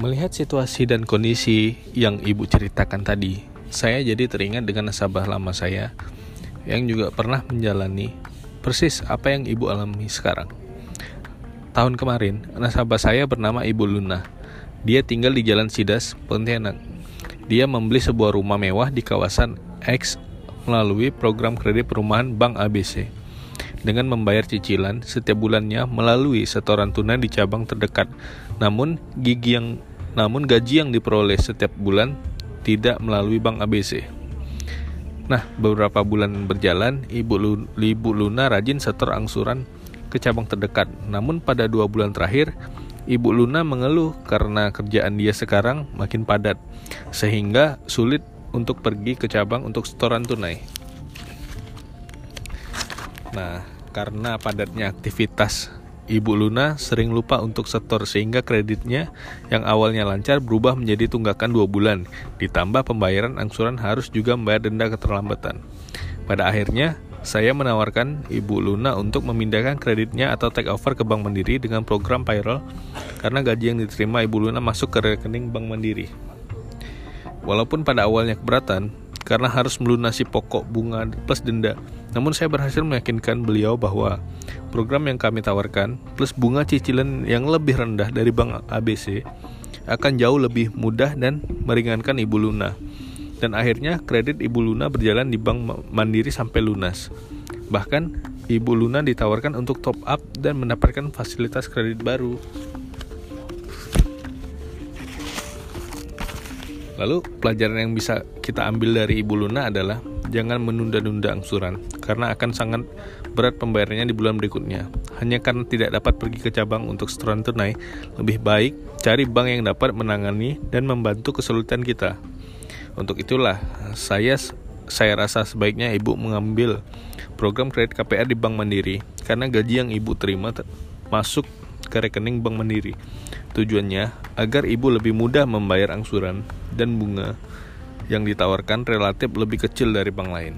Melihat situasi dan kondisi yang ibu ceritakan tadi, saya jadi teringat dengan nasabah lama saya yang juga pernah menjalani persis apa yang ibu alami sekarang. Tahun kemarin, nasabah saya bernama Ibu Luna. Dia tinggal di Jalan Sidas, Pontianak. Dia membeli sebuah rumah mewah di kawasan X melalui program kredit perumahan Bank ABC dengan membayar cicilan setiap bulannya melalui setoran tunai di cabang terdekat. Namun gigi yang namun gaji yang diperoleh setiap bulan tidak melalui Bank ABC. Nah, beberapa bulan berjalan, Ibu, Ibu Luna rajin setor angsuran ke cabang terdekat. Namun pada dua bulan terakhir, Ibu Luna mengeluh karena kerjaan dia sekarang makin padat, sehingga sulit untuk pergi ke cabang untuk setoran tunai. Nah, karena padatnya aktivitas Ibu Luna sering lupa untuk setor sehingga kreditnya yang awalnya lancar berubah menjadi tunggakan dua bulan, ditambah pembayaran angsuran harus juga membayar denda keterlambatan. Pada akhirnya, saya menawarkan Ibu Luna untuk memindahkan kreditnya atau take over ke Bank Mandiri dengan program payroll karena gaji yang diterima Ibu Luna masuk ke rekening Bank Mandiri. Walaupun pada awalnya keberatan, karena harus melunasi pokok bunga plus denda. Namun saya berhasil meyakinkan beliau bahwa program yang kami tawarkan plus bunga cicilan yang lebih rendah dari Bank ABC akan jauh lebih mudah dan meringankan Ibu Luna. Dan akhirnya kredit Ibu Luna berjalan di Bank Mandiri sampai lunas. Bahkan Ibu Luna ditawarkan untuk top up dan mendapatkan fasilitas kredit baru. Lalu pelajaran yang bisa kita ambil dari Ibu Luna adalah jangan menunda-nunda angsuran karena akan sangat berat pembayarannya di bulan berikutnya. Hanya karena tidak dapat pergi ke cabang untuk setoran tunai, lebih baik cari bank yang dapat menangani dan membantu kesulitan kita. Untuk itulah saya saya rasa sebaiknya ibu mengambil program kredit KPR di Bank Mandiri karena gaji yang ibu terima masuk ke rekening Bank Mandiri. Tujuannya agar ibu lebih mudah membayar angsuran dan bunga yang ditawarkan relatif lebih kecil dari bank lain.